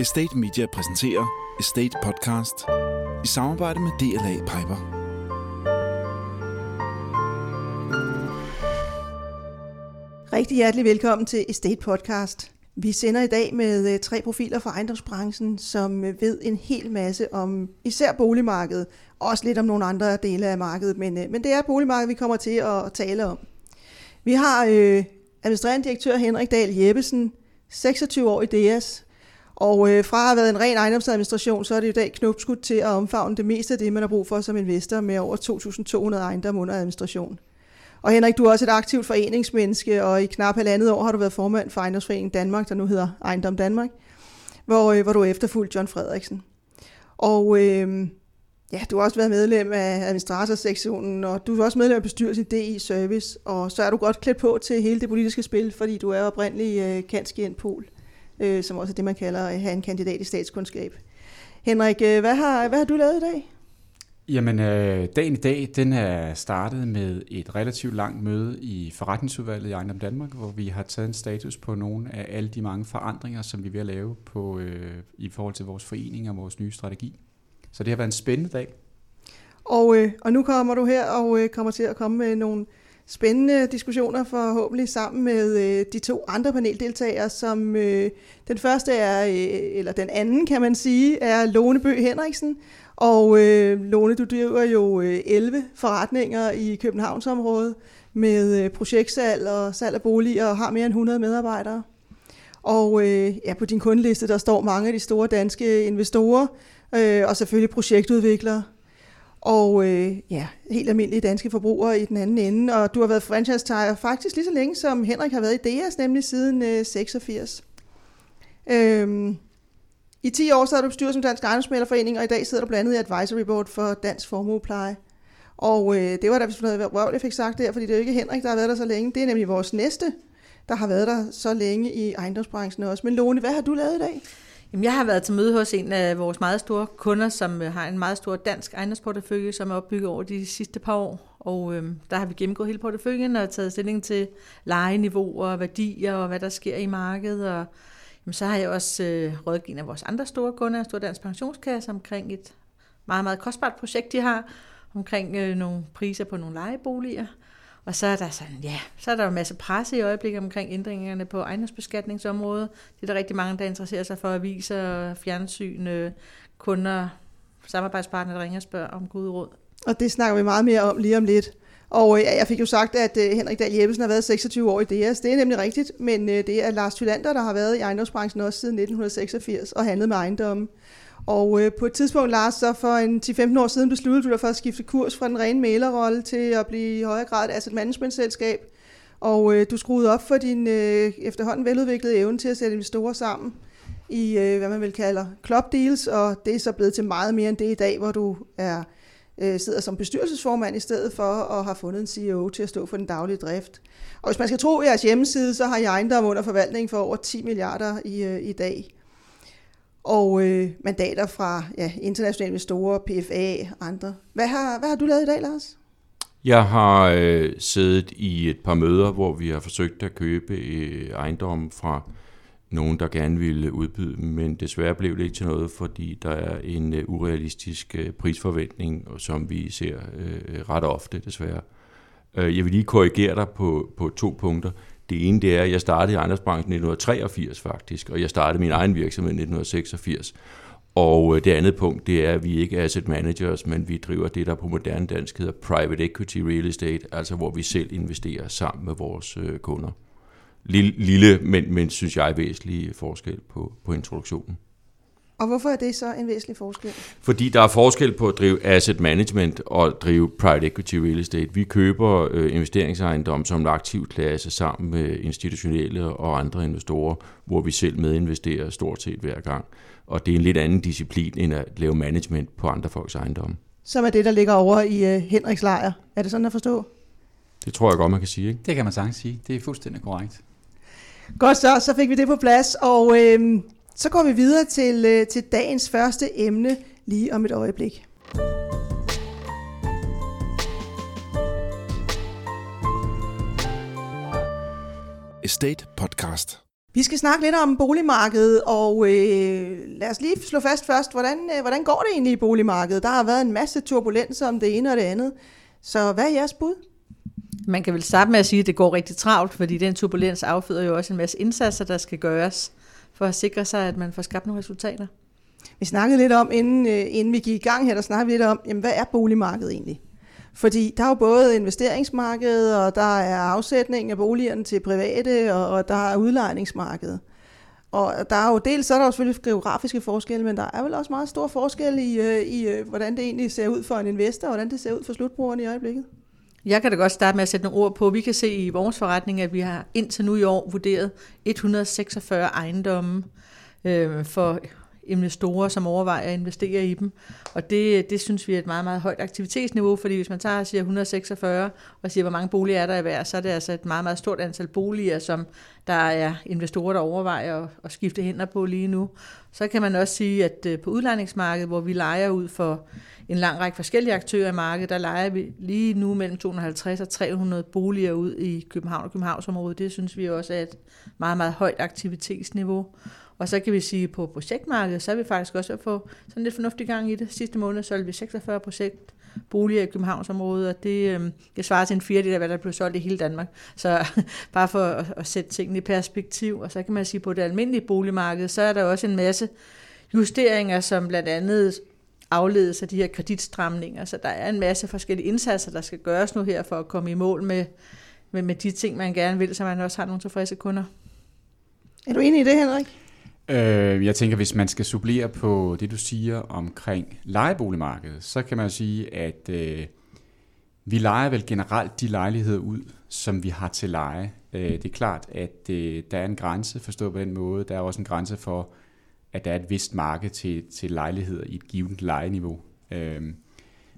Estate Media præsenterer Estate Podcast i samarbejde med DLA Piper. Rigtig hjertelig velkommen til Estate Podcast. Vi sender i dag med øh, tre profiler fra ejendomsbranchen, som øh, ved en hel masse om især boligmarkedet, også lidt om nogle andre dele af markedet, men, øh, men det er boligmarkedet, vi kommer til at tale om. Vi har øh, administrerende direktør Henrik Dahl Jeppesen, 26 år i DS, og øh, fra at have været en ren ejendomsadministration, så er det i dag knopskudt til at omfavne det meste af det, man har brug for som investor med over 2.200 ejendomme under administration. Og Henrik, du er også et aktivt foreningsmenneske, og i knap halvandet år har du været formand for Ejendomsforeningen Danmark, der nu hedder Ejendom Danmark, hvor, øh, hvor du efterfulgt John Frederiksen. Og øh, ja, du har også været medlem af administratorsektionen, og du er også medlem af bestyrelsen i DI Service, og så er du godt klædt på til hele det politiske spil, fordi du er oprindelig øh, kansk pol, øh, som også er det, man kalder at have en kandidat i statskundskab. Henrik, øh, hvad, har, hvad har du lavet i dag? Jamen, øh, dagen i dag, den er startet med et relativt langt møde i forretningsudvalget i Ejendom Danmark, hvor vi har taget en status på nogle af alle de mange forandringer, som vi er ved at lave på, øh, i forhold til vores forening og vores nye strategi. Så det har været en spændende dag. Og, øh, og nu kommer du her og øh, kommer til at komme med nogle spændende diskussioner forhåbentlig sammen med øh, de to andre paneldeltagere, som øh, den første er, øh, eller den anden kan man sige, er Lone Bø Henriksen, og øh, Lone, du driver jo øh, 11 forretninger i Københavnsområdet med øh, projektsalg og salg af boliger og har mere end 100 medarbejdere. Og øh, ja, på din kundeliste, der står mange af de store danske investorer, øh, og selvfølgelig projektudviklere. Og øh, ja, helt almindelige danske forbrugere i den anden ende. Og du har været franchise-tager faktisk lige så længe, som Henrik har været i DS, nemlig siden øh, 86. Øhm, i 10 år sad har du bestyret som Dansk Ejendomsmælerforening, og i dag sidder du blandt andet i Advisory Board for Dansk Formuepleje. Og øh, det var da, hvis noget røv, jeg fik sagt der, fordi det er jo ikke Henrik, der har været der så længe. Det er nemlig vores næste, der har været der så længe i ejendomsbranchen også. Men Lone, hvad har du lavet i dag? Jamen, jeg har været til møde hos en af vores meget store kunder, som øh, har en meget stor dansk ejendomsportefølje, som er opbygget over de sidste par år. Og øh, der har vi gennemgået hele porteføljen og taget stilling til lejeniveauer, værdier og hvad der sker i markedet. Og jamen, så har jeg også øh, rådgivet af vores andre store kunder, Stor Dansk Pensionskasse, omkring et meget, meget kostbart projekt, de har, omkring øh, nogle priser på nogle lejeboliger. Og så er der sådan, ja, så er der jo en masse presse i øjeblikket omkring ændringerne på ejendomsbeskatningsområdet. Det er der rigtig mange, der interesserer sig for aviser, fjernsyn, øh, kunder, samarbejdspartnere, der ringer og spørger om gode råd. Og det snakker vi meget mere om lige om lidt. Og øh, ja, jeg fik jo sagt, at øh, Henrik Dahl Jeppesen har været 26 år i DS. Det er nemlig rigtigt, men det er Lars Thylander, der har været i ejendomsbranchen også siden 1986 og handlet med ejendomme. Og øh, på et tidspunkt, Lars, så for en 10-15 år siden besluttede du dig for at skifte kurs fra den rene malerrolle til at blive i højere grad et asset management selskab. Og øh, du skruede op for din øh, efterhånden veludviklede evne til at sætte investorer sammen i, øh, hvad man vil kalde club deals, og det er så blevet til meget mere end det i dag, hvor du er øh, sidder som bestyrelsesformand i stedet for at have fundet en CEO til at stå for den daglige drift. Og hvis man skal tro jeres hjemmeside, så har I ejendom under forvaltning for over 10 milliarder i, øh, i dag. Og øh, mandater fra ja, internationale investorer, PFA og andre. Hvad har, hvad har du lavet i dag, Lars? Jeg har øh, siddet i et par møder, hvor vi har forsøgt at købe øh, ejendommen fra nogen, der gerne ville udbyde men desværre blev det ikke til noget, fordi der er en øh, urealistisk øh, prisforventning, som vi ser øh, ret ofte desværre. Øh, jeg vil lige korrigere dig på, på to punkter. Det ene det er, at jeg startede i ejendomsbranchen i 1983 faktisk, og jeg startede min egen virksomhed i 1986. Og øh, det andet punkt, det er, at vi ikke er asset managers, men vi driver det, der på moderne dansk hedder private equity real estate, altså hvor vi selv investerer sammen med vores øh, kunder lille, lille men, men synes jeg væsentlig forskel på, på introduktionen. Og hvorfor er det så en væsentlig forskel? Fordi der er forskel på at drive asset management og drive private equity real estate. Vi køber øh, investeringsejendom som en aktiv klasse sammen med institutionelle og andre investorer, hvor vi selv medinvesterer stort set hver gang. Og det er en lidt anden disciplin end at lave management på andre folks ejendomme. Som er det, der ligger over i uh, Henriks lejr. Er det sådan at forstå? Det tror jeg godt, man kan sige. Ikke? Det kan man sagtens sige. Det er fuldstændig korrekt. Godt så, så fik vi det på plads, og øh, så går vi videre til, øh, til dagens første emne lige om et øjeblik. Estate Podcast. Vi skal snakke lidt om boligmarkedet, og øh, lad os lige slå fast først, hvordan, øh, hvordan går det egentlig i boligmarkedet? Der har været en masse turbulenser om det ene og det andet. Så hvad er jeres bud? Man kan vel starte med at sige, at det går rigtig travlt, fordi den turbulens afføder jo også en masse indsatser, der skal gøres for at sikre sig, at man får skabt nogle resultater. Vi snakkede lidt om, inden, øh, inden vi gik i gang her, der snakkede vi lidt om, jamen, hvad er boligmarkedet egentlig? Fordi der er jo både investeringsmarkedet, og der er afsætning af boligerne til private, og, og der er udlejningsmarkedet. Og der er jo dels, så er der jo selvfølgelig geografiske forskelle, men der er vel også meget stor forskel i, øh, i øh, hvordan det egentlig ser ud for en investor, og hvordan det ser ud for slutbrugeren i øjeblikket. Jeg kan da godt starte med at sætte nogle ord på. Vi kan se i vores forretning, at vi har indtil nu i år vurderet 146 ejendomme øh, for investorer, som overvejer at investere i dem. Og det, det synes vi er et meget, meget højt aktivitetsniveau, fordi hvis man tager og siger 146 og siger, hvor mange boliger er der i hver, så er det altså et meget, meget stort antal boliger, som der er investorer, der overvejer at, at skifte hænder på lige nu. Så kan man også sige, at øh, på udlejningsmarkedet, hvor vi leger ud for en lang række forskellige aktører i markedet, der leger vi lige nu mellem 250 og 300 boliger ud i København og Københavnsområdet. Det synes vi også er et meget, meget højt aktivitetsniveau. Og så kan vi sige, at på projektmarkedet, så er vi faktisk også at få sådan lidt fornuftig gang i det. Sidste måned solgte vi 46 projekt boliger i Københavnsområdet, og det, øh, det svarer til en fjerdedel af, hvad der blev solgt i hele Danmark. Så bare for at, at sætte tingene i perspektiv. Og så kan man sige, at på det almindelige boligmarked, så er der også en masse justeringer, som blandt andet afledes af de her kreditstramninger. Så der er en masse forskellige indsatser, der skal gøres nu her for at komme i mål med, med, med de ting, man gerne vil, så man også har nogle tilfredse kunder. Er du enig i det, Henrik? Øh, jeg tænker, hvis man skal supplere på det, du siger omkring lejeboligmarkedet, så kan man sige, at øh, vi leger vel generelt de lejligheder ud, som vi har til leje. Øh, det er klart, at øh, der er en grænse, forstået på den måde. Der er også en grænse for, at der er et vist marked til, til lejligheder i et givet lejeniveau. Øh,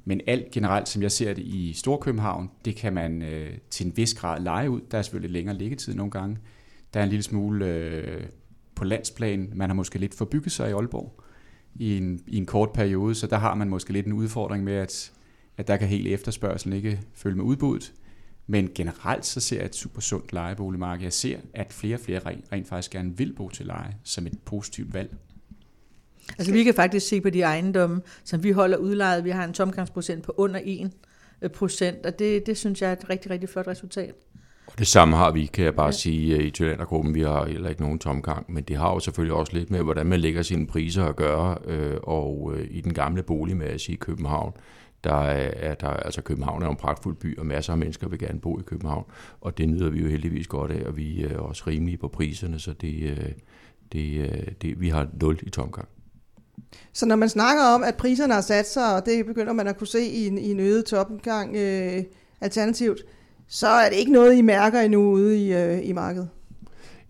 men alt generelt, som jeg ser det i Storkøbenhavn, det kan man øh, til en vis grad lege ud. Der er selvfølgelig længere liggetid nogle gange. Der er en lille smule øh, på landsplan. Man har måske lidt forbygget sig i Aalborg i en, i en kort periode, så der har man måske lidt en udfordring med, at, at der kan helt efterspørgselen ikke følge med udbuddet. Men generelt så ser jeg et super sundt lejeboligmarked. Jeg ser, at flere og flere rent, rent faktisk gerne vil bo til leje som et positivt valg. Altså vi kan faktisk se på de ejendomme, som vi holder udlejet. Vi har en tomgangsprocent på under 1 øh, procent, og det, det synes jeg er et rigtig, rigtig flot resultat. Og det samme har vi, kan jeg bare ja. sige, i Tylandergruppen. Vi har heller ikke nogen tomgang, men det har jo selvfølgelig også lidt med, hvordan man lægger sine priser at gøre. Øh, og øh, i den gamle boligmasse i København, der er der, altså København er en pragtfuld by, og masser af mennesker vil gerne bo i København. Og det nyder vi jo heldigvis godt af, og vi er også rimelige på priserne, så det, det, det, vi har nul i tomgang. Så når man snakker om, at priserne har sat sig, og det begynder man at kunne se i en, i en øget topgang øh, alternativt, så er det ikke noget, I mærker endnu ude i, øh, i markedet.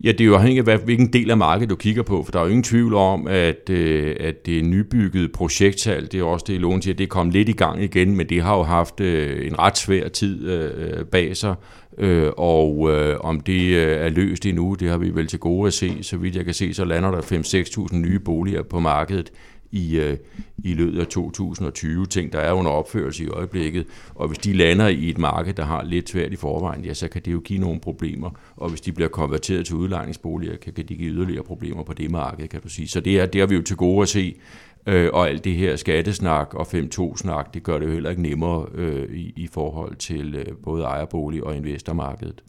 Ja, det er jo afhængigt af, hvilken del af markedet du kigger på, for der er jo ingen tvivl om, at, øh, at det nybyggede projekttal, det er også det, Lån siger, det er kommet lidt i gang igen, men det har jo haft øh, en ret svær tid øh, øh, bag sig, øh, og øh, om det øh, er løst endnu, det har vi vel til gode at se. Så vidt jeg kan se, så lander der 5-6.000 nye boliger på markedet i, øh, i løbet af 2020. Ting, der er under opførelse i øjeblikket. Og hvis de lander i et marked, der har lidt svært i forvejen, ja, så kan det jo give nogle problemer. Og hvis de bliver konverteret til udlejningsboliger, kan, kan de give yderligere problemer på det marked, kan du sige. Så det er, det har vi jo til gode at se. Øh, og alt det her skattesnak og 5-2-snak, det gør det jo heller ikke nemmere øh, i, i forhold til øh, både ejerbolig og investormarkedet.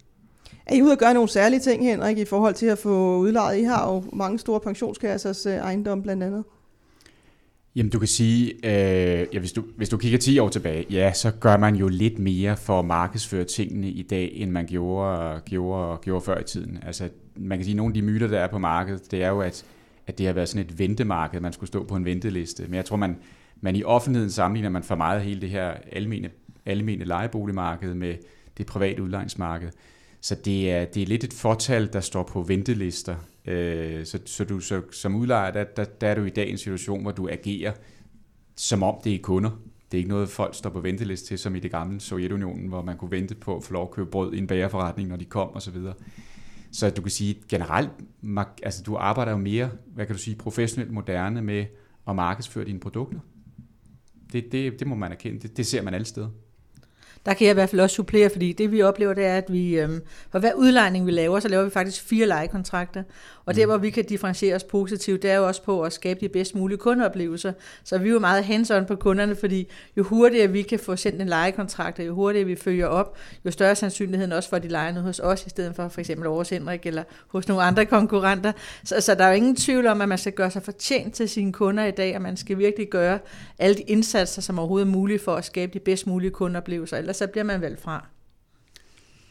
Er I ude at gøre nogle særlige ting, Henrik, i forhold til at få udlejet? I har jo mange store pensionskassers øh, ejendom blandt andet. Jamen du kan sige, øh, ja, hvis, du, hvis du kigger 10 år tilbage, ja, så gør man jo lidt mere for at markedsføre tingene i dag, end man gjorde, gjorde, gjorde før i tiden. Altså man kan sige, at nogle af de myter, der er på markedet, det er jo, at, at det har været sådan et ventemarked, man skulle stå på en venteliste. Men jeg tror, man, man i offentligheden sammenligner man for meget hele det her almene, almene lejeboligmarked med det private udlejningsmarked. Så det er, det er lidt et fortal, der står på ventelister. Øh, så, så du så, som udlejer, der, der, der er du i dag i en situation, hvor du agerer som om det er kunder. Det er ikke noget, folk står på venteliste til, som i det gamle Sovjetunionen, hvor man kunne vente på at få lov at købe brød i en bagerforretning, når de kom osv. Så, så du kan sige, generelt, altså du arbejder jo mere, hvad kan du sige, professionelt moderne med at markedsføre dine produkter. Det, det, det må man erkende. Det, det ser man alle steder der kan jeg i hvert fald også supplere, fordi det vi oplever, det er, at vi øhm, for hver udlejning, vi laver, så laver vi faktisk fire lejekontrakter. Og der, hvor vi kan differentiere os positivt, det er jo også på at skabe de bedst mulige kundeoplevelser. Så vi er jo meget hands på kunderne, fordi jo hurtigere vi kan få sendt en lejekontrakt, og jo hurtigere vi følger op, jo større sandsynligheden også for, at de leger noget hos os, i stedet for for eksempel Aarhus Henrik eller hos nogle andre konkurrenter. Så, så der er jo ingen tvivl om, at man skal gøre sig fortjent til sine kunder i dag, og man skal virkelig gøre alle de indsatser, som overhovedet er mulige for at skabe de bedst mulige kundeoplevelser, ellers så bliver man valgt fra.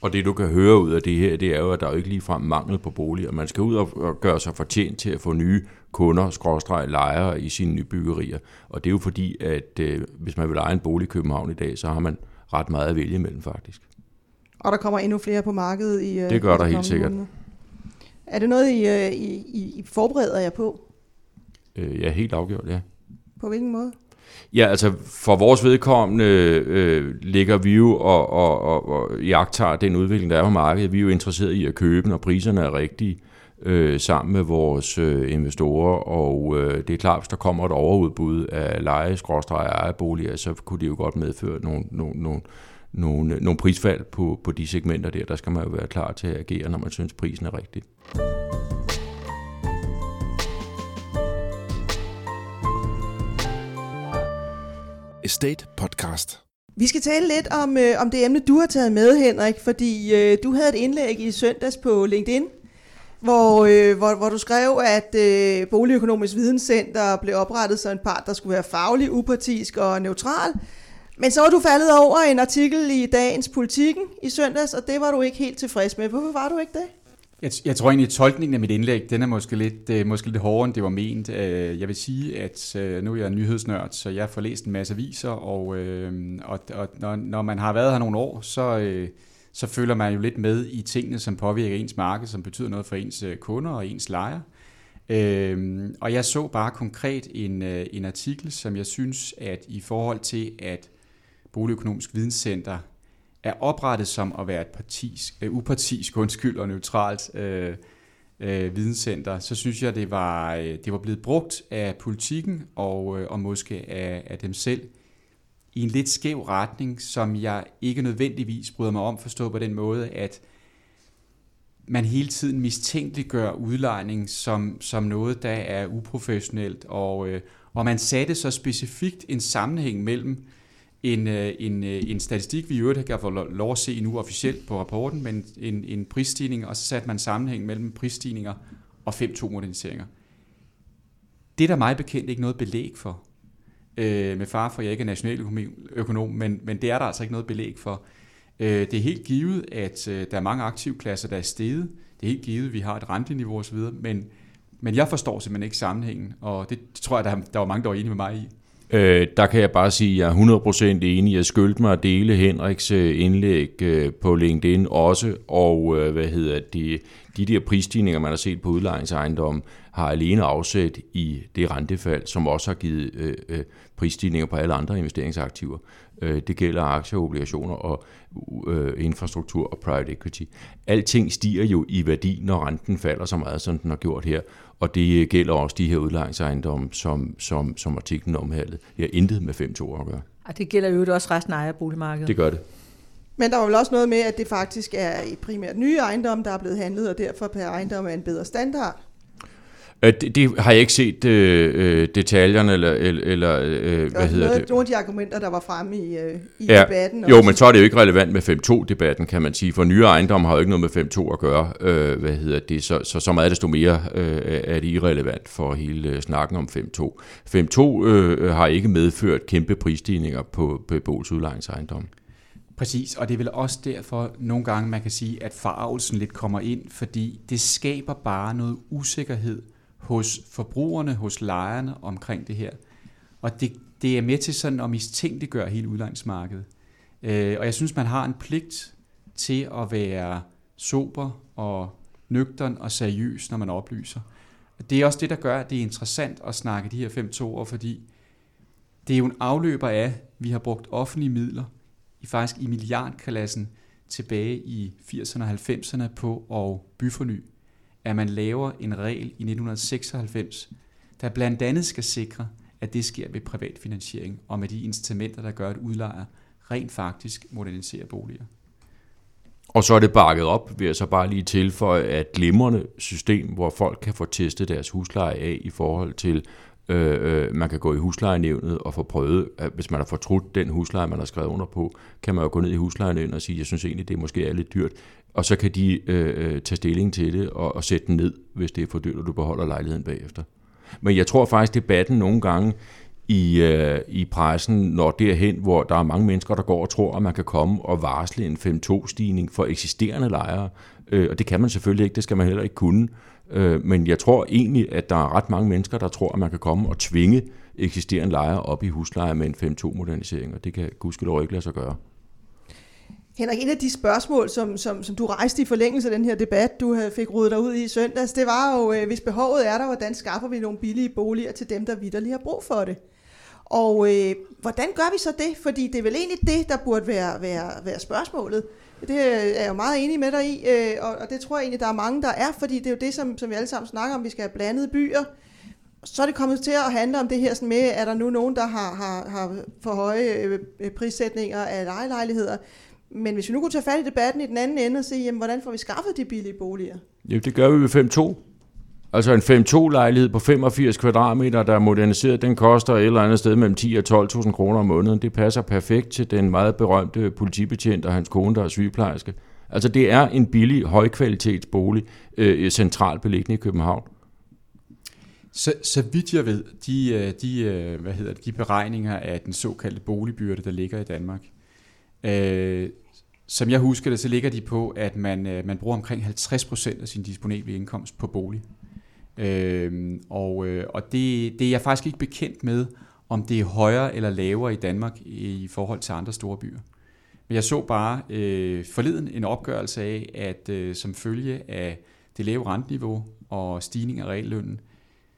Og det du kan høre ud af det her, det er jo, at der er jo ikke ligefrem mangel på boliger. Man skal ud og gøre sig fortjent til at få nye kunder, skråstreg, lejere i sine nye byggerier. Og det er jo fordi, at øh, hvis man vil lege en bolig i København i dag, så har man ret meget at vælge imellem faktisk. Og der kommer endnu flere på markedet i øh, Det gør der helt sikkert. Måneder. Er det noget, I, øh, I, I forbereder jer på? Øh, ja, helt afgjort, ja. På hvilken måde? Ja, altså for vores vedkommende øh, ligger vi jo og, og, og, og jagter den udvikling, der er på markedet. Vi er jo interesseret i at købe, når priserne er rigtige øh, sammen med vores øh, investorer, og øh, det er klart, hvis der kommer et overudbud af leje, skråstreger og ejerboliger, så kunne det jo godt medføre nogle, nogle, nogle, nogle, nogle prisfald på, på de segmenter der. Der skal man jo være klar til at agere, når man synes, prisen er rigtig. Estate Podcast. Vi skal tale lidt om, øh, om det emne, du har taget med, Henrik, fordi øh, du havde et indlæg i søndags på LinkedIn, hvor, øh, hvor, hvor du skrev, at øh, Boligøkonomisk Videnscenter blev oprettet som en part, der skulle være faglig, upartisk og neutral. Men så var du faldet over en artikel i dagens Politikken i søndags, og det var du ikke helt tilfreds med. Hvorfor var du ikke det? Jeg, jeg tror egentlig, at tolkningen af mit indlæg, den er måske lidt, øh, måske lidt hårdere, end det var ment. Øh, jeg vil sige, at øh, nu er jeg nyhedsnørd, så jeg får læst en masse aviser, og, øh, og, og når, når man har været her nogle år, så, øh, så føler man jo lidt med i tingene, som påvirker ens marked, som betyder noget for ens øh, kunder og ens lejer. Øh, og jeg så bare konkret en, øh, en artikel, som jeg synes, at i forhold til, at Boligøkonomisk Videnscenter er oprettet som at være et partis, uh, upartisk undskyld, og neutralt uh, uh, videnscenter, så synes jeg, det var, uh, det var blevet brugt af politikken og, uh, og måske af, af dem selv i en lidt skæv retning, som jeg ikke nødvendigvis bryder mig om, forstå på den måde, at man hele tiden mistænkeliggør udlejning som, som noget, der er uprofessionelt, og, øh, og man satte så specifikt en sammenhæng mellem en, øh, en, øh, en statistik, vi i øvrigt kan få lov at se nu officielt på rapporten, men en, en prisstigning, og så satte man sammenhæng mellem prisstigninger og 5-2-moderniseringer. Det er der meget bekendt ikke noget belæg for. Øh, med far for, at jeg ikke er nationaløkonom, men, men det er der altså ikke noget belæg for. Øh, det er helt givet, at øh, der er mange aktivklasser, der er steget. Det er helt givet, at vi har et renteniveau osv., men, men jeg forstår simpelthen ikke sammenhængen, og det, det tror jeg, der, der var mange, der var enige med mig i. Øh, der kan jeg bare sige, at jeg er 100% enig. Jeg skyldte mig at dele Henriks øh, indlæg øh, på LinkedIn også, og øh, hvad hedder det, de der prisstigninger, man har set på udlejningsejendommen, har alene afsæt i det rentefald, som også har givet øh, øh, prisstigninger på alle andre investeringsaktiver. Øh, det gælder aktier, obligationer og øh, infrastruktur og private equity. Alting stiger jo i værdi, når renten falder så meget, som den har gjort her. Og det gælder også de her udlejningsejendomme, som, som, som artiklen omhandlede. Det har intet med 5-2 at gøre. Og det gælder jo også resten af ejerboligmarkedet. Det gør det. Men der var vel også noget med, at det faktisk er primært nye ejendomme, der er blevet handlet, og derfor per ejendom er en bedre standard. Øh, det, det har jeg ikke set øh, øh detaljerne, eller, eller øh, hvad hedder noget, det? Nogle af de argumenter, der var fremme i, øh, i ja, debatten. Jo, også. men så er det jo ikke relevant med 5-2-debatten, kan man sige, for nye ejendomme har jo ikke noget med 5-2 at gøre, øh, hvad hedder det, så, så, så meget desto mere øh, er det irrelevant for hele øh, snakken om 5-2. 5-2 øh, har ikke medført kæmpe prisstigninger på beboelsesudlejningsejendomme. Præcis, og det er vel også derfor nogle gange, man kan sige, at farvelsen lidt kommer ind, fordi det skaber bare noget usikkerhed hos forbrugerne, hos lejerne omkring det her. Og det, det er med til sådan at mistænkeliggøre hele udlejningsmarkedet. Øh, og jeg synes, man har en pligt til at være sober og nøgtern og seriøs, når man oplyser. Det er også det, der gør, at det er interessant at snakke de her fem år, fordi det er jo en afløber af, at vi har brugt offentlige midler i faktisk i milliardklassen tilbage i 80'erne og 90'erne på at byforny at man laver en regel i 1996, der blandt andet skal sikre, at det sker ved privat finansiering og med de incitamenter, der gør, at udlejer rent faktisk moderniserer boliger. Og så er det bakket op, vil jeg så bare lige tilføje, at glimrende system, hvor folk kan få testet deres husleje af i forhold til, øh, øh, man kan gå i huslejenævnet og få prøvet, at hvis man har fortrudt den husleje, man har skrevet under på, kan man jo gå ned i huslejenævnet og sige, jeg synes egentlig, det måske er lidt dyrt. Og så kan de øh, øh, tage stilling til det og, og sætte den ned, hvis det er for dyrt, og du beholder lejligheden bagefter. Men jeg tror faktisk, debatten nogle gange i, øh, i pressen når derhen, hvor der er mange mennesker, der går og tror, at man kan komme og varsle en 5-2-stigning for eksisterende lejere. Øh, og det kan man selvfølgelig ikke, det skal man heller ikke kunne. Øh, men jeg tror egentlig, at der er ret mange mennesker, der tror, at man kan komme og tvinge eksisterende lejere op i husleje med en 5-2-modernisering, og det kan gudskelov ikke lade sig gøre. Henrik, en af de spørgsmål, som, som, som du rejste i forlængelse af den her debat, du fik rodet dig ud i søndags, det var jo, øh, hvis behovet er der, hvordan skaffer vi nogle billige boliger til dem, der vidderligt har brug for det? Og øh, hvordan gør vi så det? Fordi det er vel egentlig det, der burde være, være, være spørgsmålet. Det er jeg jo meget enig med dig i, øh, og, og det tror jeg egentlig, der er mange, der er, fordi det er jo det, som, som vi alle sammen snakker om, vi skal have blandede byer. Så er det kommet til at handle om det her sådan med, er der nu nogen, der har, har, har for høje øh, prissætninger af lejelejligheder. Men hvis vi nu kunne tage fat i debatten i den anden ende og se, jamen, hvordan får vi skaffet de billige boliger? Jo, det gør vi ved 5.2. Altså en 5-2-lejlighed på 85 kvadratmeter, der er moderniseret, den koster et eller andet sted mellem 10 og 12.000 kroner om måneden. Det passer perfekt til den meget berømte politibetjent og hans kone, der er sygeplejerske. Altså det er en billig, højkvalitetsbolig, øh, centralt beliggende i København. Så, så vidt jeg ved, de, øh, de, øh, hvad hedder det, de beregninger af den såkaldte boligbyrde, der ligger i Danmark, øh, som jeg husker det, så ligger de på, at man, øh, man bruger omkring 50% af sin disponible indkomst på bolig. Øh, og øh, og det, det er jeg faktisk ikke bekendt med, om det er højere eller lavere i Danmark i forhold til andre store byer. Men jeg så bare øh, forleden en opgørelse af, at øh, som følge af det lave renteniveau og stigning af reallønnen,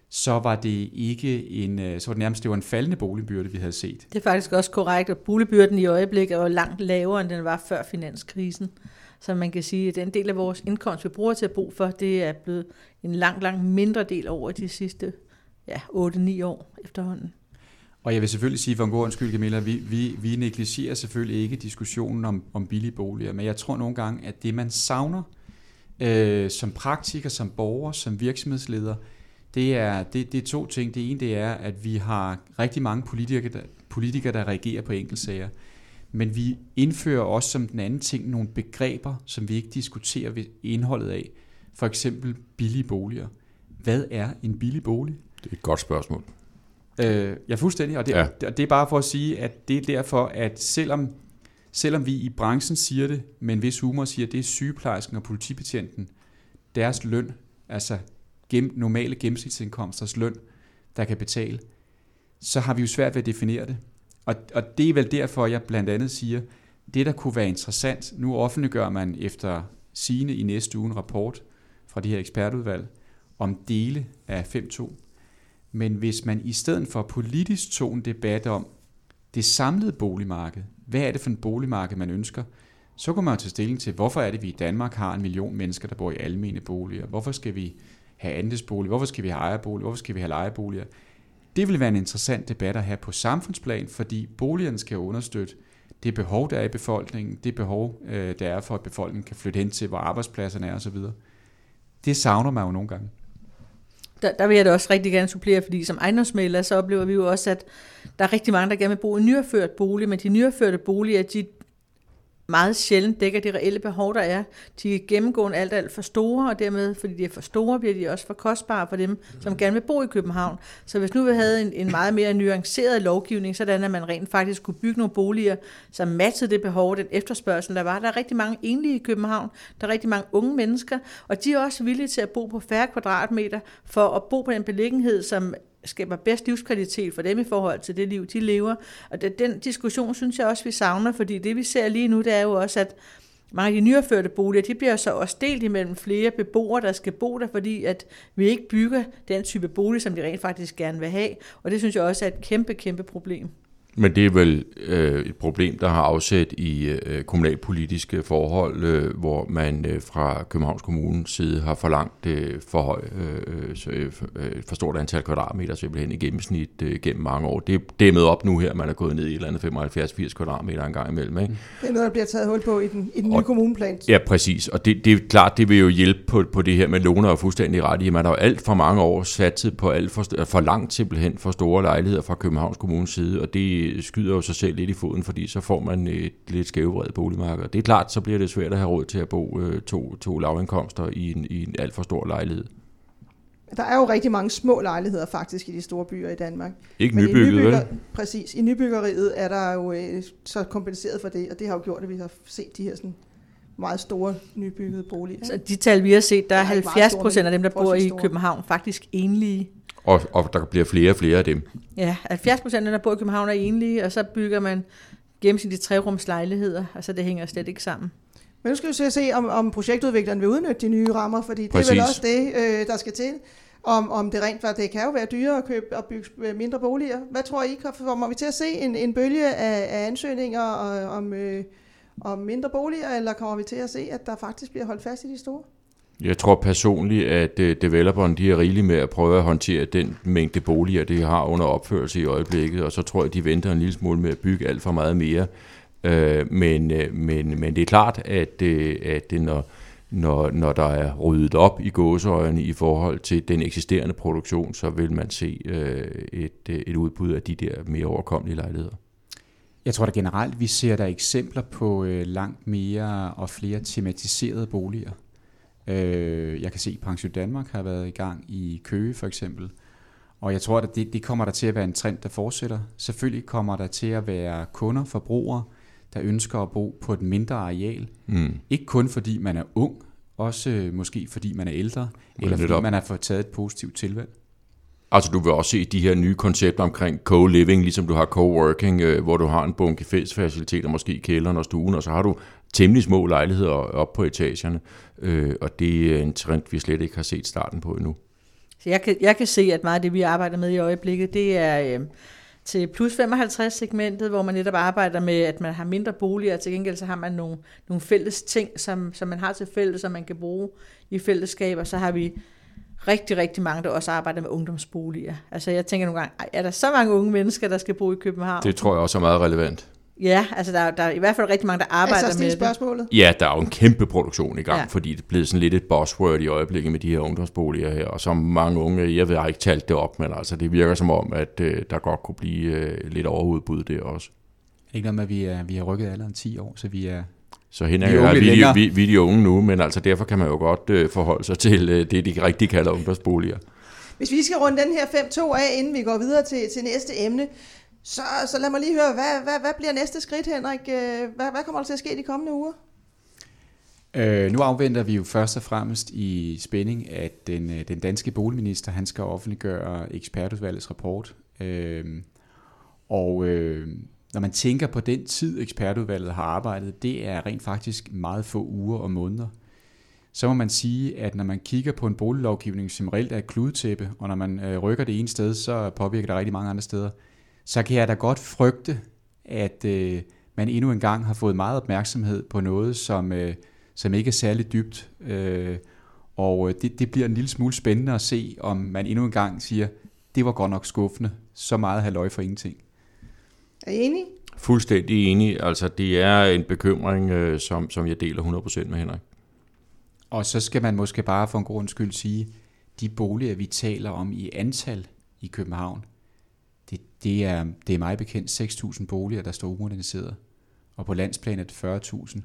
så var det ikke en, øh, så var det nærmest det var en faldende boligbyrde, vi havde set. Det er faktisk også korrekt, at boligbyrden i øjeblikket er langt lavere, end den var før finanskrisen. Så man kan sige, at den del af vores indkomst, vi bruger til at bo for, det er blevet en langt, langt mindre del over de sidste ja, 8-9 år efterhånden. Og jeg vil selvfølgelig sige for en god undskyld, Camilla, vi, vi, vi negligerer selvfølgelig ikke diskussionen om, om billige boliger, men jeg tror nogle gange, at det man savner øh, som praktiker, som borger, som virksomhedsleder, det er, det, det er to ting. Det ene det er, at vi har rigtig mange politikere, der, politikere, der reagerer på enkeltsager. Men vi indfører også som den anden ting nogle begreber, som vi ikke diskuterer ved indholdet af. For eksempel billige boliger. Hvad er en billig bolig? Det er et godt spørgsmål. Øh, jeg er fuldstændig, og det, ja. det er bare for at sige, at det er derfor, at selvom, selvom vi i branchen siger det, med en vis humor siger, at det er sygeplejersken og politibetjenten, deres løn, altså gennem, normale gennemsnitsindkomsters løn, der kan betale, så har vi jo svært ved at definere det. Og, og det er vel derfor, jeg blandt andet siger, det der kunne være interessant, nu offentliggør man efter sine i næste uge en rapport fra det her ekspertudvalg om dele af 5.2. Men hvis man i stedet for politisk tog en debat om det samlede boligmarked, hvad er det for en boligmarked, man ønsker, så kunne man tage stilling til, hvorfor er det, vi i Danmark har en million mennesker, der bor i almene boliger? Hvorfor skal vi have andelsbolig? Hvorfor skal vi have ejerbolig? Hvorfor skal vi have lejeboliger? Det vil være en interessant debat at have på samfundsplan, fordi boligerne skal understøtte det behov, der er i befolkningen, det behov, øh, der er for, at befolkningen kan flytte hen til, hvor arbejdspladserne er osv. Det savner man jo nogle gange. Der, der vil jeg da også rigtig gerne supplere, fordi som ejendomsmælder, så oplever vi jo også, at der er rigtig mange, der gerne vil bo i nyopført bolig, men de nyopførte boliger, de meget sjældent dækker de reelle behov, der er. De er gennemgående alt, alt for store, og dermed, fordi de er for store, bliver de også for kostbare for dem, som gerne vil bo i København. Så hvis nu vi havde en, en meget mere nuanceret lovgivning, sådan at man rent faktisk kunne bygge nogle boliger, som matchede det behov, den efterspørgsel, der var. Der er rigtig mange enlige i København, der er rigtig mange unge mennesker, og de er også villige til at bo på færre kvadratmeter, for at bo på den beliggenhed, som skaber bedst livskvalitet for dem i forhold til det liv, de lever. Og det, den diskussion synes jeg også, vi savner, fordi det vi ser lige nu, det er jo også, at mange af de nyopførte boliger, de bliver så også delt imellem flere beboere, der skal bo der, fordi at vi ikke bygger den type bolig, som de rent faktisk gerne vil have. Og det synes jeg også er et kæmpe, kæmpe problem. Men det er vel øh, et problem, der har afsæt i øh, kommunalpolitiske forhold, øh, hvor man øh, fra Københavns Kommunes side har forlangt øh, for, høj, øh, øh, for stort antal kvadratmeter simpelthen i gennemsnit øh, gennem mange år. Det, er med op nu her, man er gået ned i et eller andet 75-80 kvadratmeter en gang imellem. Ikke? Det er noget, der bliver taget hul på i den, i den nye og, kommuneplan. Ja, præcis. Og det, det er klart, det vil jo hjælpe på, på det her med låner og fuldstændig ret i. Man har jo alt for mange år satset på alt for, for langt simpelthen for store lejligheder fra Københavns Kommunes side, og det skyder jo sig selv lidt i foden, fordi så får man et lidt skævvredet boligmarked. Det er klart, så bliver det svært at have råd til at bo øh, to, to lavindkomster i en, i en alt for stor lejlighed. Der er jo rigtig mange små lejligheder faktisk i de store byer i Danmark. Ikke nybygget, nybygger, vel? Præcis. I nybyggeriet er der jo øh, så kompenseret for det, og det har jo gjort, at vi har set de her sådan meget store nybyggede boliger. Så de tal, vi har set, der er 70 procent af dem, der bor i København, faktisk enlige. Og, og der bliver flere og flere af dem. Ja, 70 procent af dem, der bor i København, er enlige, og så bygger man gennemsnitligt trerumslejligheder, altså det hænger slet ikke sammen. Men nu skal vi se, se om, om projektudvikleren vil udnytte de nye rammer, fordi Præcis. det er vel også det, øh, der skal til. Om, om det rent faktisk, det kan jo være dyrere at købe og bygge mindre boliger. Hvad tror I, kommer vi til at se en, en bølge af, af ansøgninger og, om, øh, om mindre boliger, eller kommer vi til at se, at der faktisk bliver holdt fast i de store? Jeg tror personligt, at øh, developeren de er rigelige med at prøve at håndtere den mængde boliger, de har under opførelse i øjeblikket, og så tror jeg, de venter en lille smule med at bygge alt for meget mere. Øh, men, øh, men, men det er klart, at, at det, når, når, når der er ryddet op i gåseøjne i forhold til den eksisterende produktion, så vil man se et, et udbud af de der mere overkommelige lejligheder. Jeg tror da generelt, vi ser der eksempler på langt mere og flere tematiserede boliger. Øh, jeg kan se, at Pension Danmark har været i gang i Køge for eksempel. Og jeg tror, at det, det kommer der til at være en trend, der fortsætter. Selvfølgelig kommer der til at være kunder, forbrugere, der ønsker at bo på et mindre areal. Mm. Ikke kun fordi man er ung, også øh, måske fordi man er ældre, eller fordi man har fået taget et positivt tilvalg. Altså du vil også se de her nye koncepter omkring co-living, ligesom du har co-working, øh, hvor du har en bunke fællesfaciliteter, måske i kælderen og stuen, og så har du temmelig små lejligheder op på etagerne, øh, og det er en trend, vi slet ikke har set starten på endnu. Så jeg kan, jeg kan se, at meget af det, vi arbejder med i øjeblikket, det er øh, til plus 55 segmentet, hvor man netop arbejder med, at man har mindre boliger, og til gengæld så har man nogle, nogle fælles ting, som, som man har til fælles, som man kan bruge i fællesskab, og så har vi rigtig, rigtig mange, der også arbejder med ungdomsboliger. Altså jeg tænker nogle gange, er der så mange unge mennesker, der skal bo i København? Det tror jeg også er meget relevant. Ja, altså der, der er i hvert fald rigtig mange, der arbejder altså, med det. spørgsmålet? Ja, der er jo en kæmpe produktion i gang, ja. fordi det er blevet sådan lidt et buzzword i øjeblikket med de her ungdomsboliger her, og så mange unge, jeg ved, jeg har ikke talt det op, men altså det virker som om, at øh, der godt kunne blive øh, lidt overudbud der også. Ikke noget med, at vi, er, vi har rykket alderen 10 år, så vi er så hende er vi, vi, vi, vi er de unge nu, men altså derfor kan man jo godt øh, forholde sig til øh, det, de rigtig kalder ungdomsboliger. Hvis vi skal runde den her 5-2 af, inden vi går videre til, til næste emne, så, så lad mig lige høre, hvad, hvad, hvad bliver næste skridt, Henrik? Øh, hvad, hvad kommer der til at ske de kommende uger? Øh, nu afventer vi jo først og fremmest i spænding, at den, øh, den danske boligminister han skal offentliggøre ekspertudvalgets rapport. Øh, og øh, når man tænker på den tid, ekspertudvalget har arbejdet, det er rent faktisk meget få uger og måneder. Så må man sige, at når man kigger på en boliglovgivning, som reelt er et kludetæppe, og når man øh, rykker det ene sted, så påvirker det rigtig mange andre steder, så kan jeg da godt frygte, at øh, man endnu en gang har fået meget opmærksomhed på noget, som, øh, som ikke er særlig dybt. Øh, og øh, det, det bliver en lille smule spændende at se, om man endnu en gang siger, det var godt nok skuffende, så meget halvøj for ingenting. Er I enige? Fuldstændig enig. Altså, det er en bekymring, øh, som, som jeg deler 100% med Henrik. Og så skal man måske bare for en grund skyld sige, de boliger, vi taler om i antal i København, det, det, er, det er meget bekendt 6.000 boliger, der står umoderniseret. Og på landsplan er det 40.000.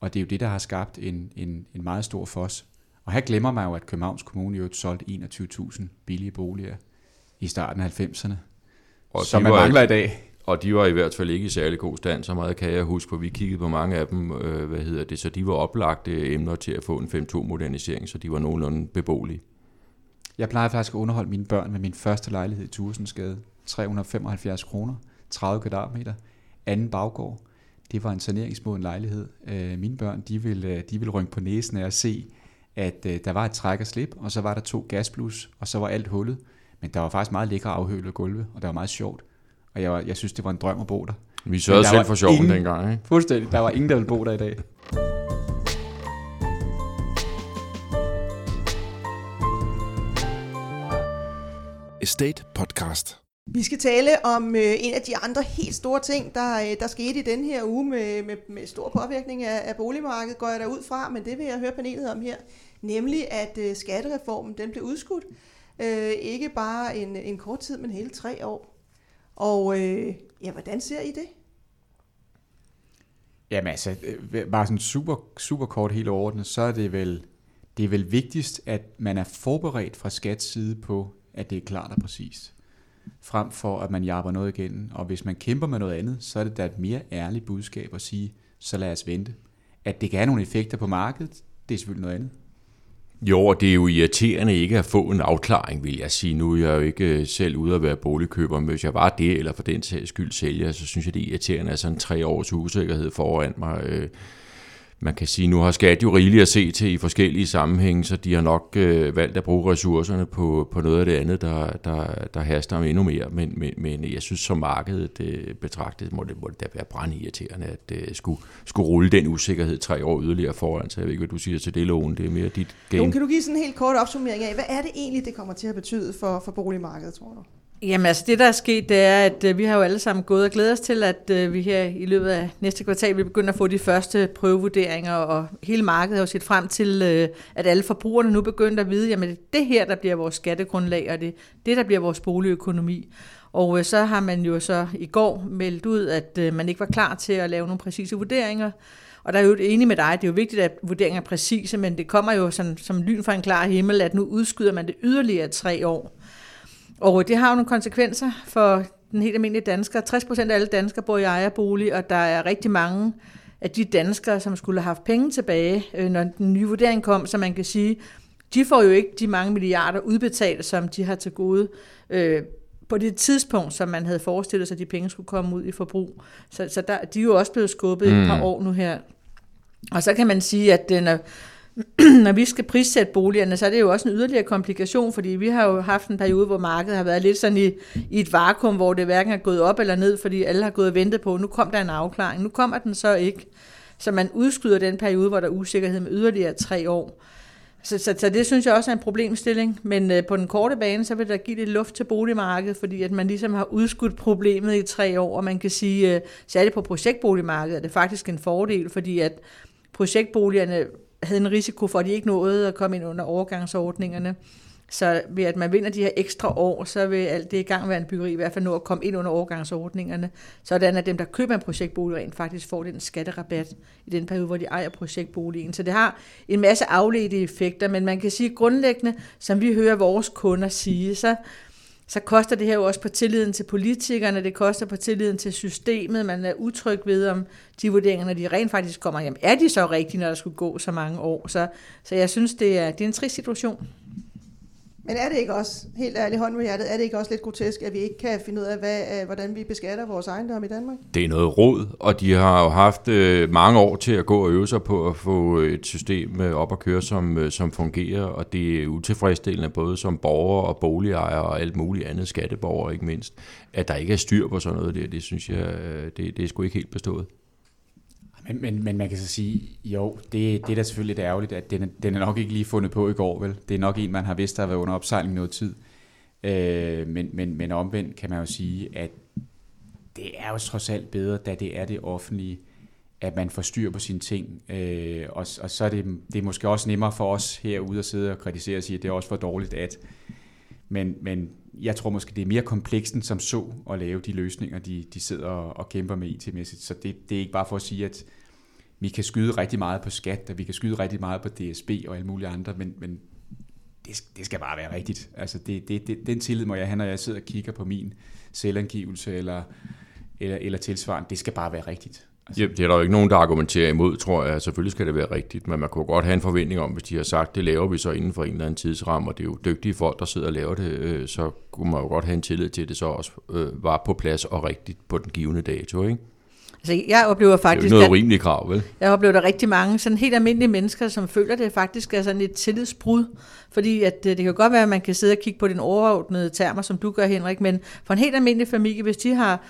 Og det er jo det, der har skabt en, en, en meget stor fos. Og her glemmer man jo, at Københavns Kommune jo solgt 21.000 billige boliger i starten af 90'erne. Og som man mangler i dag. Og de var i hvert fald ikke i særlig god stand, så meget kan jeg huske, for vi kiggede på mange af dem, øh, hvad hedder det, så de var oplagte emner til at få en 5-2-modernisering, så de var nogenlunde beboelige. Jeg plejer faktisk at underholde mine børn med min første lejlighed i Tursensgade. 375 kroner, 30 kvadratmeter, anden baggård. Det var en saneringsmoden lejlighed. Øh, mine børn, de ville, øh, de ville rynke på næsen af at se, at øh, der var et træk og slip, og så var der to gasblus, og så var alt hullet. Men der var faktisk meget lækre afhølet gulve, og det var meget sjovt og jeg, var, jeg synes, det var en drøm at bo der. Vi sørgede selv for sjov ingen- dengang, ikke? Fuldstændig. Der var ingen, der ville bo der i dag. Estate Podcast. Vi skal tale om øh, en af de andre helt store ting, der, øh, der skete i den her uge med, med, med stor påvirkning af, af boligmarkedet, går jeg derud fra, men det vil jeg høre panelet om her. Nemlig at øh, skattereformen den blev udskudt. Øh, ikke bare en, en kort tid, men hele tre år. Og øh, ja, hvordan ser I det? Jamen altså, øh, bare sådan super, super kort helt overordnet, så er det vel, det er vel vigtigst, at man er forberedt fra skats side på, at det er klart og præcist. Frem for, at man jabber noget igennem. Og hvis man kæmper med noget andet, så er det da et mere ærligt budskab at sige, så lad os vente. At det kan have nogle effekter på markedet, det er selvfølgelig noget andet. Jo, og det er jo irriterende ikke at få en afklaring, vil jeg sige. Nu er jeg jo ikke øh, selv ude at være boligkøber, men hvis jeg var det, eller for den sags skyld sælger, så synes jeg, det er irriterende, at sådan tre års usikkerhed foran mig. Øh, man kan sige, nu har skat jo rigeligt at se til i forskellige sammenhænge, så de har nok øh, valgt at bruge ressourcerne på, på noget af det andet, der, der, der haster om endnu mere. Men, men, men jeg synes, som markedet øh, betragtet, må det, må det da være brændirriterende, at øh, skulle, skulle rulle den usikkerhed tre år yderligere foran. Så jeg ved ikke, hvad du siger til det, Lån. Det er mere dit game. Jon, kan du give sådan en helt kort opsummering af, hvad er det egentlig, det kommer til at betyde for, for boligmarkedet, tror du? Jamen altså det, der er sket, det er, at øh, vi har jo alle sammen gået og glædet os til, at øh, vi her i løbet af næste kvartal vil begynde at få de første prøvevurderinger, og hele markedet har jo set frem til, øh, at alle forbrugerne nu begynder at vide, jamen det her, der bliver vores skattegrundlag, og det det, der bliver vores boligøkonomi. Og øh, så har man jo så i går meldt ud, at øh, man ikke var klar til at lave nogle præcise vurderinger. Og der er jo enig med dig, det er jo vigtigt, at vurderinger er præcise, men det kommer jo sådan, som lyn fra en klar himmel, at nu udskyder man det yderligere tre år. Og det har jo nogle konsekvenser for den helt almindelige dansker. 60 procent af alle danskere bor i ejerbolig, og der er rigtig mange af de danskere, som skulle have haft penge tilbage, øh, når den nye vurdering kom, så man kan sige, de får jo ikke de mange milliarder udbetalt, som de har til gode øh, på det tidspunkt, som man havde forestillet sig, at de penge skulle komme ud i forbrug. Så, så der, de er jo også blevet skubbet mm. et par år nu her. Og så kan man sige, at øh, når, når vi skal prissætte boligerne, så er det jo også en yderligere komplikation, fordi vi har jo haft en periode, hvor markedet har været lidt sådan i, i et vakuum, hvor det hverken er gået op eller ned, fordi alle har gået og ventet på, nu kom der en afklaring, nu kommer den så ikke. Så man udskyder den periode, hvor der er usikkerhed med yderligere tre år. Så, så, så det synes jeg også er en problemstilling, men øh, på den korte bane, så vil der give lidt luft til boligmarkedet, fordi at man ligesom har udskudt problemet i tre år, og man kan sige, øh, særligt på projektboligmarkedet, er det faktisk en fordel, fordi at projektboligerne havde en risiko for, at de ikke nåede at komme ind under overgangsordningerne. Så ved at man vinder de her ekstra år, så vil alt det i gang være en byggeri i hvert fald nå at komme ind under overgangsordningerne, sådan at dem, der køber en projektbolig, rent faktisk får den skatterabat i den periode, hvor de ejer projektboligen. Så det har en masse afledte effekter, men man kan sige grundlæggende, som vi hører vores kunder sige, så så koster det her jo også på tilliden til politikerne, det koster på tilliden til systemet, man er utryg ved, om de vurderinger, når de rent faktisk kommer hjem, er de så rigtige, når der skulle gå så mange år? Så, så jeg synes, det er, det er en trist situation. Men er det ikke også, helt ærligt hånd med hjertet, er det ikke også lidt grotesk, at vi ikke kan finde ud af, hvad, øh, hvordan vi beskatter vores ejendom i Danmark? Det er noget råd, og de har jo haft øh, mange år til at gå og øve sig på at få et system øh, op at køre, som, som fungerer, og det er utilfredsstillende både som borger og boligejere og alt muligt andet, skatteborgere ikke mindst, at der ikke er styr på sådan noget der, det synes jeg, det, det er sgu ikke helt bestået. Men, men, men man kan så sige, jo, det, det er da selvfølgelig lidt ærgerligt, at den, den er nok ikke lige fundet på i går, vel? Det er nok en, man har vidst, der har været under opsejling noget tid. Øh, men, men, men omvendt kan man jo sige, at det er jo trods alt bedre, da det er det offentlige, at man får styr på sine ting. Øh, og, og så er det, det er måske også nemmere for os herude at sidde og kritisere og sige, at det er også for dårligt, at... Men, men jeg tror måske, det er mere komplekst end som så at lave de løsninger, de, de sidder og, og kæmper med IT-mæssigt. Så det, det er ikke bare for at sige, at vi kan skyde rigtig meget på skat, og vi kan skyde rigtig meget på DSB og alle mulige andre, men, men det, det skal bare være rigtigt. Altså det, det, det, den tillid må jeg have, når jeg sidder og kigger på min selvangivelse eller, eller, eller tilsvarende. Det skal bare være rigtigt. Altså, Ja, det er der jo ikke nogen, der argumenterer imod, tror jeg. Selvfølgelig skal det være rigtigt, men man kunne godt have en forventning om, hvis de har sagt, det laver vi så inden for en eller anden tidsramme, og det er jo dygtige folk, der sidder og laver det, øh, så kunne man jo godt have en tillid til, at det så også øh, var på plads og rigtigt på den givende dato, ikke? Altså, jeg oplever Det er jo faktisk, noget at urimeligt krav, vel? jeg oplever der rigtig mange sådan helt almindelige mennesker, som føler, at det faktisk er sådan et tillidsbrud. Fordi at, øh, det kan godt være, at man kan sidde og kigge på den overordnede termer, som du gør, Henrik, men for en helt almindelig familie, hvis de har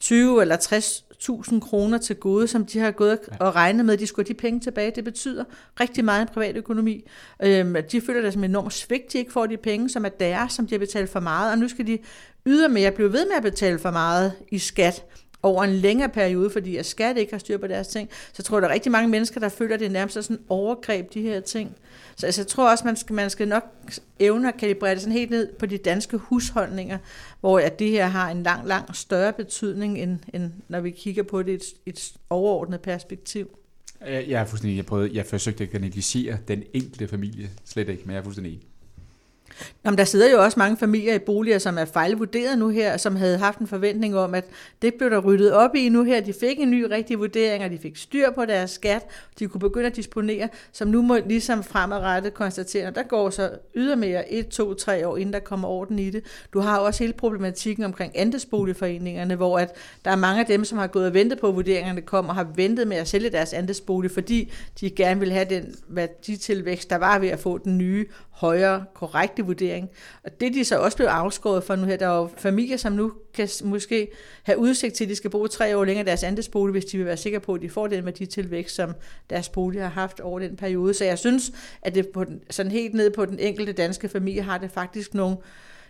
20 eller 60.000 kroner til gode, som de har gået og regnet med, de skulle have de penge tilbage. Det betyder rigtig meget i en privat økonomi. Øhm, de føler det som enormt svigt, de ikke får de penge, som er deres, som de har betalt for meget, og nu skal de ydermere blive ved med at betale for meget i skat over en længere periode, fordi at skat ikke har styr på deres ting, så tror jeg, der er rigtig mange mennesker, der føler, at det nærmest sådan overgreb, de her ting. Så altså, jeg tror også, man skal, man skal nok evne at kalibrere det sådan helt ned på de danske husholdninger, hvor at det her har en lang, lang større betydning, end, end når vi kigger på det i et, et overordnet perspektiv. Jeg er fuldstændig, jeg, prøvede, jeg forsøgte ikke at negligere den enkelte familie, slet ikke, men jeg er fuldstændig enig. Nå, der sidder jo også mange familier i boliger, som er fejlvurderet nu her, som havde haft en forventning om, at det blev der ryddet op i nu her. De fik en ny rigtig vurdering, og de fik styr på deres skat. De kunne begynde at disponere, som nu må ligesom fremadrettet konstatere, at der går så ydermere 1, 2, 3 år, inden der kommer orden i det. Du har også hele problematikken omkring andelsboligforeningerne, hvor at der er mange af dem, som har gået og ventet på, at vurderingerne kommer, og har ventet med at sælge deres andelsbolig, fordi de gerne vil have den værditilvækst, der var ved at få den nye, højere, korrekte vurdering. Og det de så også blev afskåret for nu her, der er jo familier, som nu kan måske have udsigt til, at de skal bo tre år længere i deres andelsbolig, hvis de vil være sikre på, at de får den værditilvækst, som deres bolig har haft over den periode. Så jeg synes, at det på den, sådan helt ned på den enkelte danske familie har det faktisk nogle,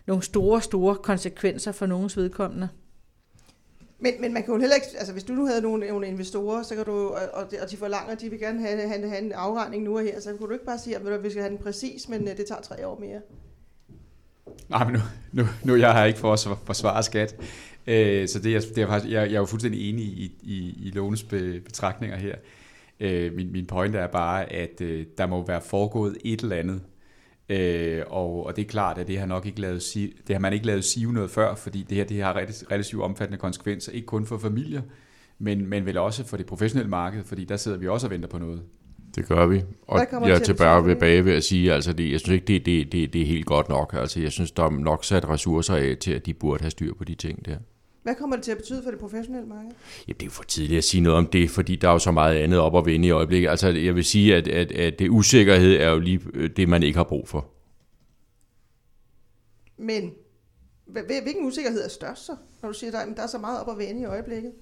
nogle store, store konsekvenser for nogens vedkommende. Men, men man kan jo heller ikke, altså hvis du nu havde nogle, nogle investorer, så kan du, og, og de- forlanger, at de vil gerne have, have, have en afregning nu og her, så kunne du ikke bare sige, at vi skal have den præcis, men øh, det tager tre år mere. Nej, men nu, nu, nu jeg har ikke for at forsvare skat. Øh, så det jeg, det er faktisk, jeg, jeg er jo fuldstændig enig i, i, i Lånes be, betragtninger her. Øh, min, min pointe er bare, at øh, der må være foregået et eller andet. Øh, og, og det er klart, at det har nok ikke lavet, det har man ikke lavet sive noget før, fordi det her det har relativt, relativt omfattende konsekvenser, ikke kun for familier, men, men vel også for det professionelle marked, fordi der sidder vi også og venter på noget. Det gør vi. Og jeg det er tilbage ved bage ved at sige, altså det, jeg synes ikke, det, det, det, det er helt godt nok. Altså jeg synes, der er nok sat ressourcer af til, at de burde have styr på de ting der. Hvad kommer det til at betyde for det professionelle marked? Jamen, det er jo for tidligt at sige noget om det, fordi der er jo så meget andet op at vende i øjeblikket. Altså, jeg vil sige, at, at, at det usikkerhed er jo lige øh, det, man ikke har brug for. Men hvil- hvil- hvilken usikkerhed er størst så, når du siger, at der er så meget op at vende i øjeblikket?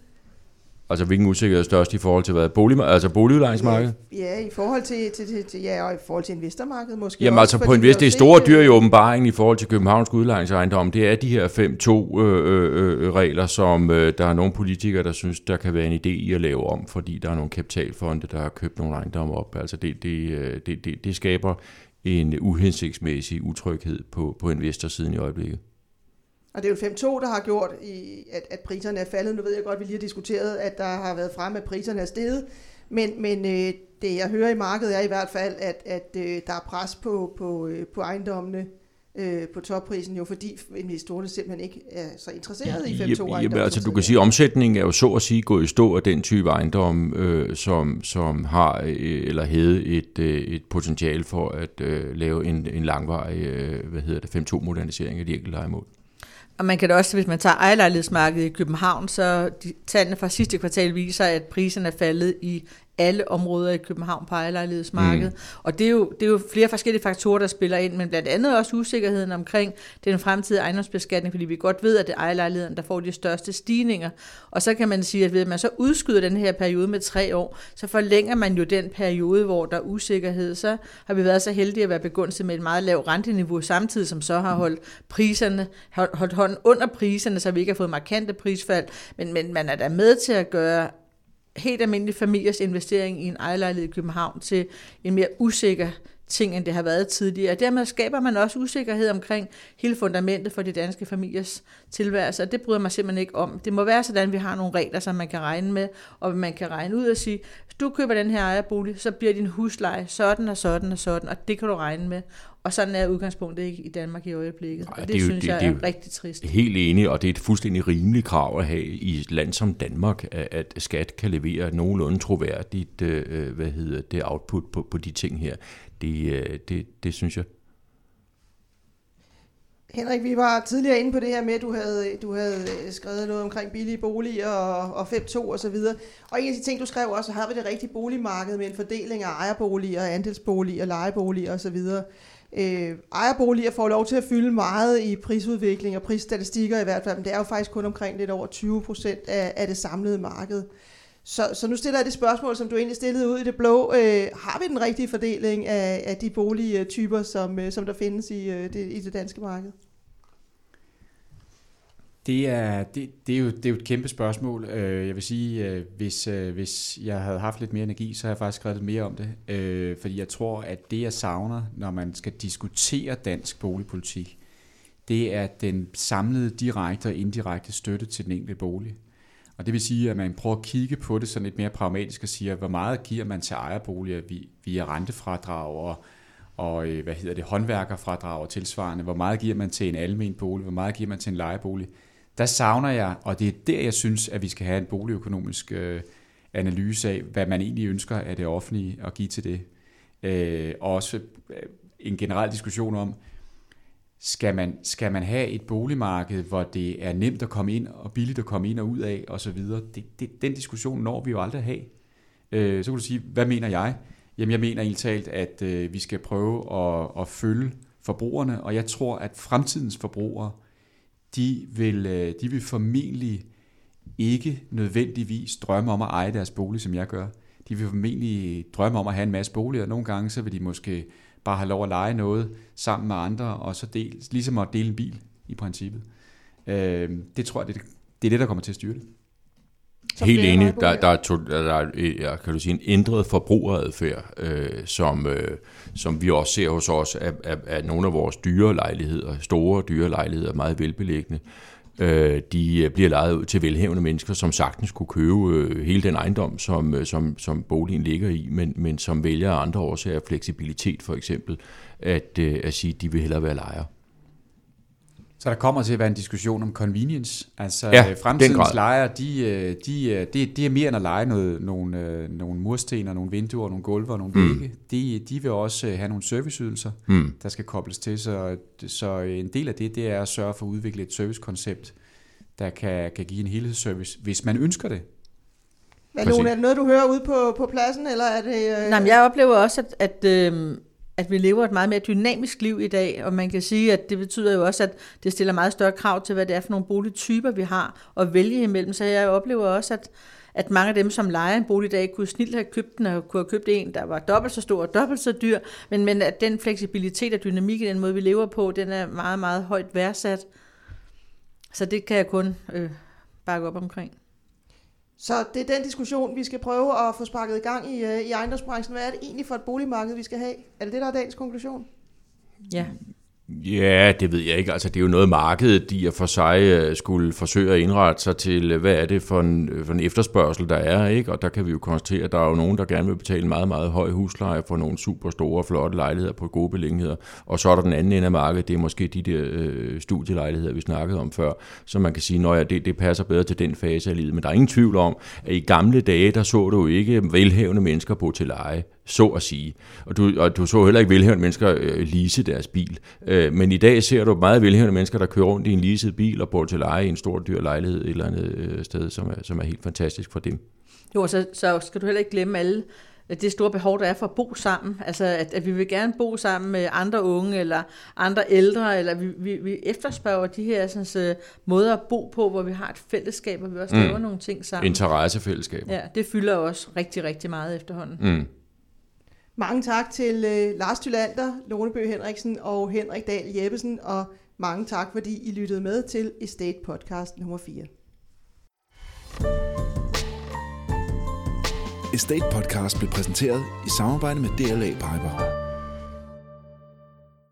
Altså, hvilken usikkerhed er størst i forhold til hvad? Bolig, altså boligudlejningsmarkedet? Ja, i forhold til, til, til, til, ja, og i forhold til investormarkedet måske Jamen også, altså på har det er store øh, dyr i åbenbaringen i forhold til Københavns udlejningsejendom. Det er de her 5-2-regler, som øh, der er nogle politikere, der synes, der kan være en idé i at lave om, fordi der er nogle kapitalfonde, der har købt nogle ejendomme op. Altså det, det, øh, det, det, det skaber en uhensigtsmæssig utryghed på, på investorsiden i øjeblikket. Og det er jo 5-2, der har gjort, i, at, at priserne er faldet. Nu ved jeg godt, at vi lige har diskuteret, at der har været frem, at priserne er steget. Men, men øh, det, jeg hører i markedet, er i hvert fald, at, at øh, der er pres på, på, øh, på ejendommene øh, på topprisen, jo fordi investorerne simpelthen ikke er så interesserede i 5-2 Jamen, ejendomme. altså, du kan sige, at omsætningen er jo så at sige gået i stå af den type ejendom, øh, som, som har øh, eller havde et, øh, et potentiale for at øh, lave en, en langvarig øh, hvad hedder det, 5-2-modernisering af de enkelte lejemål. Og man kan da også, hvis man tager ejerlejlighedsmarkedet i København, så de, tallene fra sidste kvartal viser, at priserne er faldet i alle områder i København på ejerlejlighedsmarkedet. Mm. Og det er, jo, det er jo flere forskellige faktorer, der spiller ind, men blandt andet også usikkerheden omkring den fremtidige ejendomsbeskatning, fordi vi godt ved, at det er ejerlejligheden, der får de største stigninger. Og så kan man sige, at ved at man så udskyder den her periode med tre år, så forlænger man jo den periode, hvor der er usikkerhed. Så har vi været så heldige at være begunstiget med et meget lavt renteniveau, samtidig som så har holdt priserne, holdt holdt hånden under priserne, så vi ikke har fået markante prisfald. Men, men man er da med til at gøre helt almindelig familiers investering i en ejerlejlighed i København til en mere usikker ting, end det har været tidligere. Og dermed skaber man også usikkerhed omkring hele fundamentet for de danske familiers tilværelse, og det bryder mig simpelthen ikke om. Det må være sådan, at vi har nogle regler, som man kan regne med, og man kan regne ud og sige, hvis du køber den her ejerbolig, så bliver din husleje sådan og sådan og sådan, og det kan du regne med. Og sådan er udgangspunktet ikke i Danmark i øjeblikket. Ej, og det, det jo- synes det- jeg det er jo- rigtig trist. Helt enig, og det er et fuldstændig rimeligt krav at have i et land som Danmark, at, at skat kan levere nogenlunde troværdigt øh, hvad hedder det, output på, på de ting her. Det, øh, det, det synes jeg. Henrik, vi var tidligere inde på det her med, at du havde, du havde øh, skrevet noget omkring billige boliger og, og 5-2 og så videre. Og en af de ting, du skrev også, har vi det rigtige boligmarked med en fordeling af ejerboliger, andelsboliger, lejeboliger og så videre. Øh, ejerboliger får lov til at fylde meget i prisudvikling og prisstatistikker i hvert fald, men det er jo faktisk kun omkring lidt over 20 procent af, af det samlede marked. Så, så nu stiller jeg det spørgsmål, som du egentlig stillede ud i det blå. Øh, har vi den rigtige fordeling af, af de boligtyper, som, øh, som der findes i, øh, det, i det danske marked? Det er, det, det, er jo, det er jo et kæmpe spørgsmål. Øh, jeg vil sige, øh, hvis, øh, hvis jeg havde haft lidt mere energi, så har jeg faktisk skrevet lidt mere om det. Fordi jeg tror, at det jeg savner, når man skal diskutere dansk boligpolitik, det er den samlede direkte og indirekte støtte til den enkelte bolig. Og det vil sige, at man prøver at kigge på det sådan lidt mere pragmatisk og siger, hvor meget giver man til ejerboliger via rentefradrag og, og hvad hedder det, håndværkerfradrag og tilsvarende, hvor meget giver man til en almen bolig, hvor meget giver man til en lejebolig. Der savner jeg, og det er der, jeg synes, at vi skal have en boligøkonomisk øh, analyse af, hvad man egentlig ønsker af det offentlige at give til det. Øh, og også øh, en generel diskussion om, skal man, skal man have et boligmarked, hvor det er nemt at komme ind og billigt at komme ind og ud af osv.? Det, det, den diskussion når vi jo aldrig at have. Øh, så kan du sige, hvad mener jeg? Jamen jeg mener egentlig talt, at øh, vi skal prøve at, at følge forbrugerne, og jeg tror, at fremtidens forbrugere, de vil, øh, de vil formentlig ikke nødvendigvis drømme om at eje deres bolig, som jeg gør. De vil formentlig drømme om at have en masse boliger. og Nogle gange så vil de måske bare have lov at lege noget sammen med andre, og så del, ligesom at dele en bil i princippet. Øh, det tror jeg, det, det er det, der kommer til at styre det. Som Helt enig. Der, der, er to, der er kan du sige, en ændret forbrugeradfærd, øh, som, øh, som vi også ser hos os, at, at, at nogle af vores dyre lejligheder, store dyre lejligheder, meget velbeliggende, øh, de bliver lejet ud til velhævende mennesker, som sagtens kunne købe øh, hele den ejendom, som, øh, som, som boligen ligger i, men, men som vælger andre årsager, fleksibilitet for eksempel, at, øh, at sige, at de vil hellere være lejere. Så der kommer til at være en diskussion om convenience. Altså ja, øh, fremtidens lejere, de, øh, de, øh, de, de er mere end at lege noget, nogle, nogle mursten og nogle vinduer, nogle gulve og nogle mm. vægge. De, de vil også have nogle serviceydelser, mm. der skal kobles til. Så, så en del af det, det er at sørge for at udvikle et servicekoncept, der kan, kan give en helhedsservice, hvis man ønsker det. Men er det noget, du hører ude på, på pladsen, eller er det... Øh... Nej, men jeg oplever også, at, at øh, at vi lever et meget mere dynamisk liv i dag, og man kan sige, at det betyder jo også, at det stiller meget større krav til, hvad det er for nogle boligtyper, vi har at vælge imellem. Så jeg oplever også, at, at mange af dem, som leger en bolig i dag, kunne snilt have købt den, og kunne have købt en, der var dobbelt så stor og dobbelt så dyr, men, men at den fleksibilitet og dynamik i den måde, vi lever på, den er meget, meget højt værdsat. Så det kan jeg kun øh, bakke op omkring. Så det er den diskussion, vi skal prøve at få sparket i gang i, øh, i ejendomsbranchen. Hvad er det egentlig for et boligmarked, vi skal have? Er det det, der er dagens konklusion? Ja. Ja, det ved jeg ikke. Altså, det er jo noget, markedet de for sig øh, skulle forsøge at indrette sig til, øh, hvad er det for en, øh, for en efterspørgsel, der er, ikke? Og der kan vi jo konstatere, at der er jo nogen, der gerne vil betale meget, meget høj husleje for nogle super store, flotte lejligheder på gode beliggenheder. Og så er der den anden ende af markedet, det er måske de der øh, studielejligheder, vi snakkede om før, så man kan sige, at det, det passer bedre til den fase af livet. Men der er ingen tvivl om, at i gamle dage, der så du ikke velhavende mennesker bo til leje så at sige. Og du, og du så heller ikke velhævende mennesker øh, lease deres bil. Øh, men i dag ser du meget velhævende mennesker, der kører rundt i en leaset bil og bor til leje i en stor dyr lejlighed et eller andet øh, sted, som er, som er helt fantastisk for dem. Jo, så, så skal du heller ikke glemme alle det store behov, der er for at bo sammen. Altså, at, at vi vil gerne bo sammen med andre unge eller andre ældre, eller vi, vi, vi efterspørger de her sådan, uh, måder at bo på, hvor vi har et fællesskab, og vi også mm. laver nogle ting sammen. Interessefællesskab. Ja, det fylder også rigtig, rigtig meget efterhånden. Mm. Mange tak til øh, Lars Tylander, Lonebø Henriksen og Henrik Dahl Jeppesen, og mange tak, fordi I lyttede med til Estate Podcast nummer 4. Estate Podcast blev præsenteret i samarbejde med DLA Piper.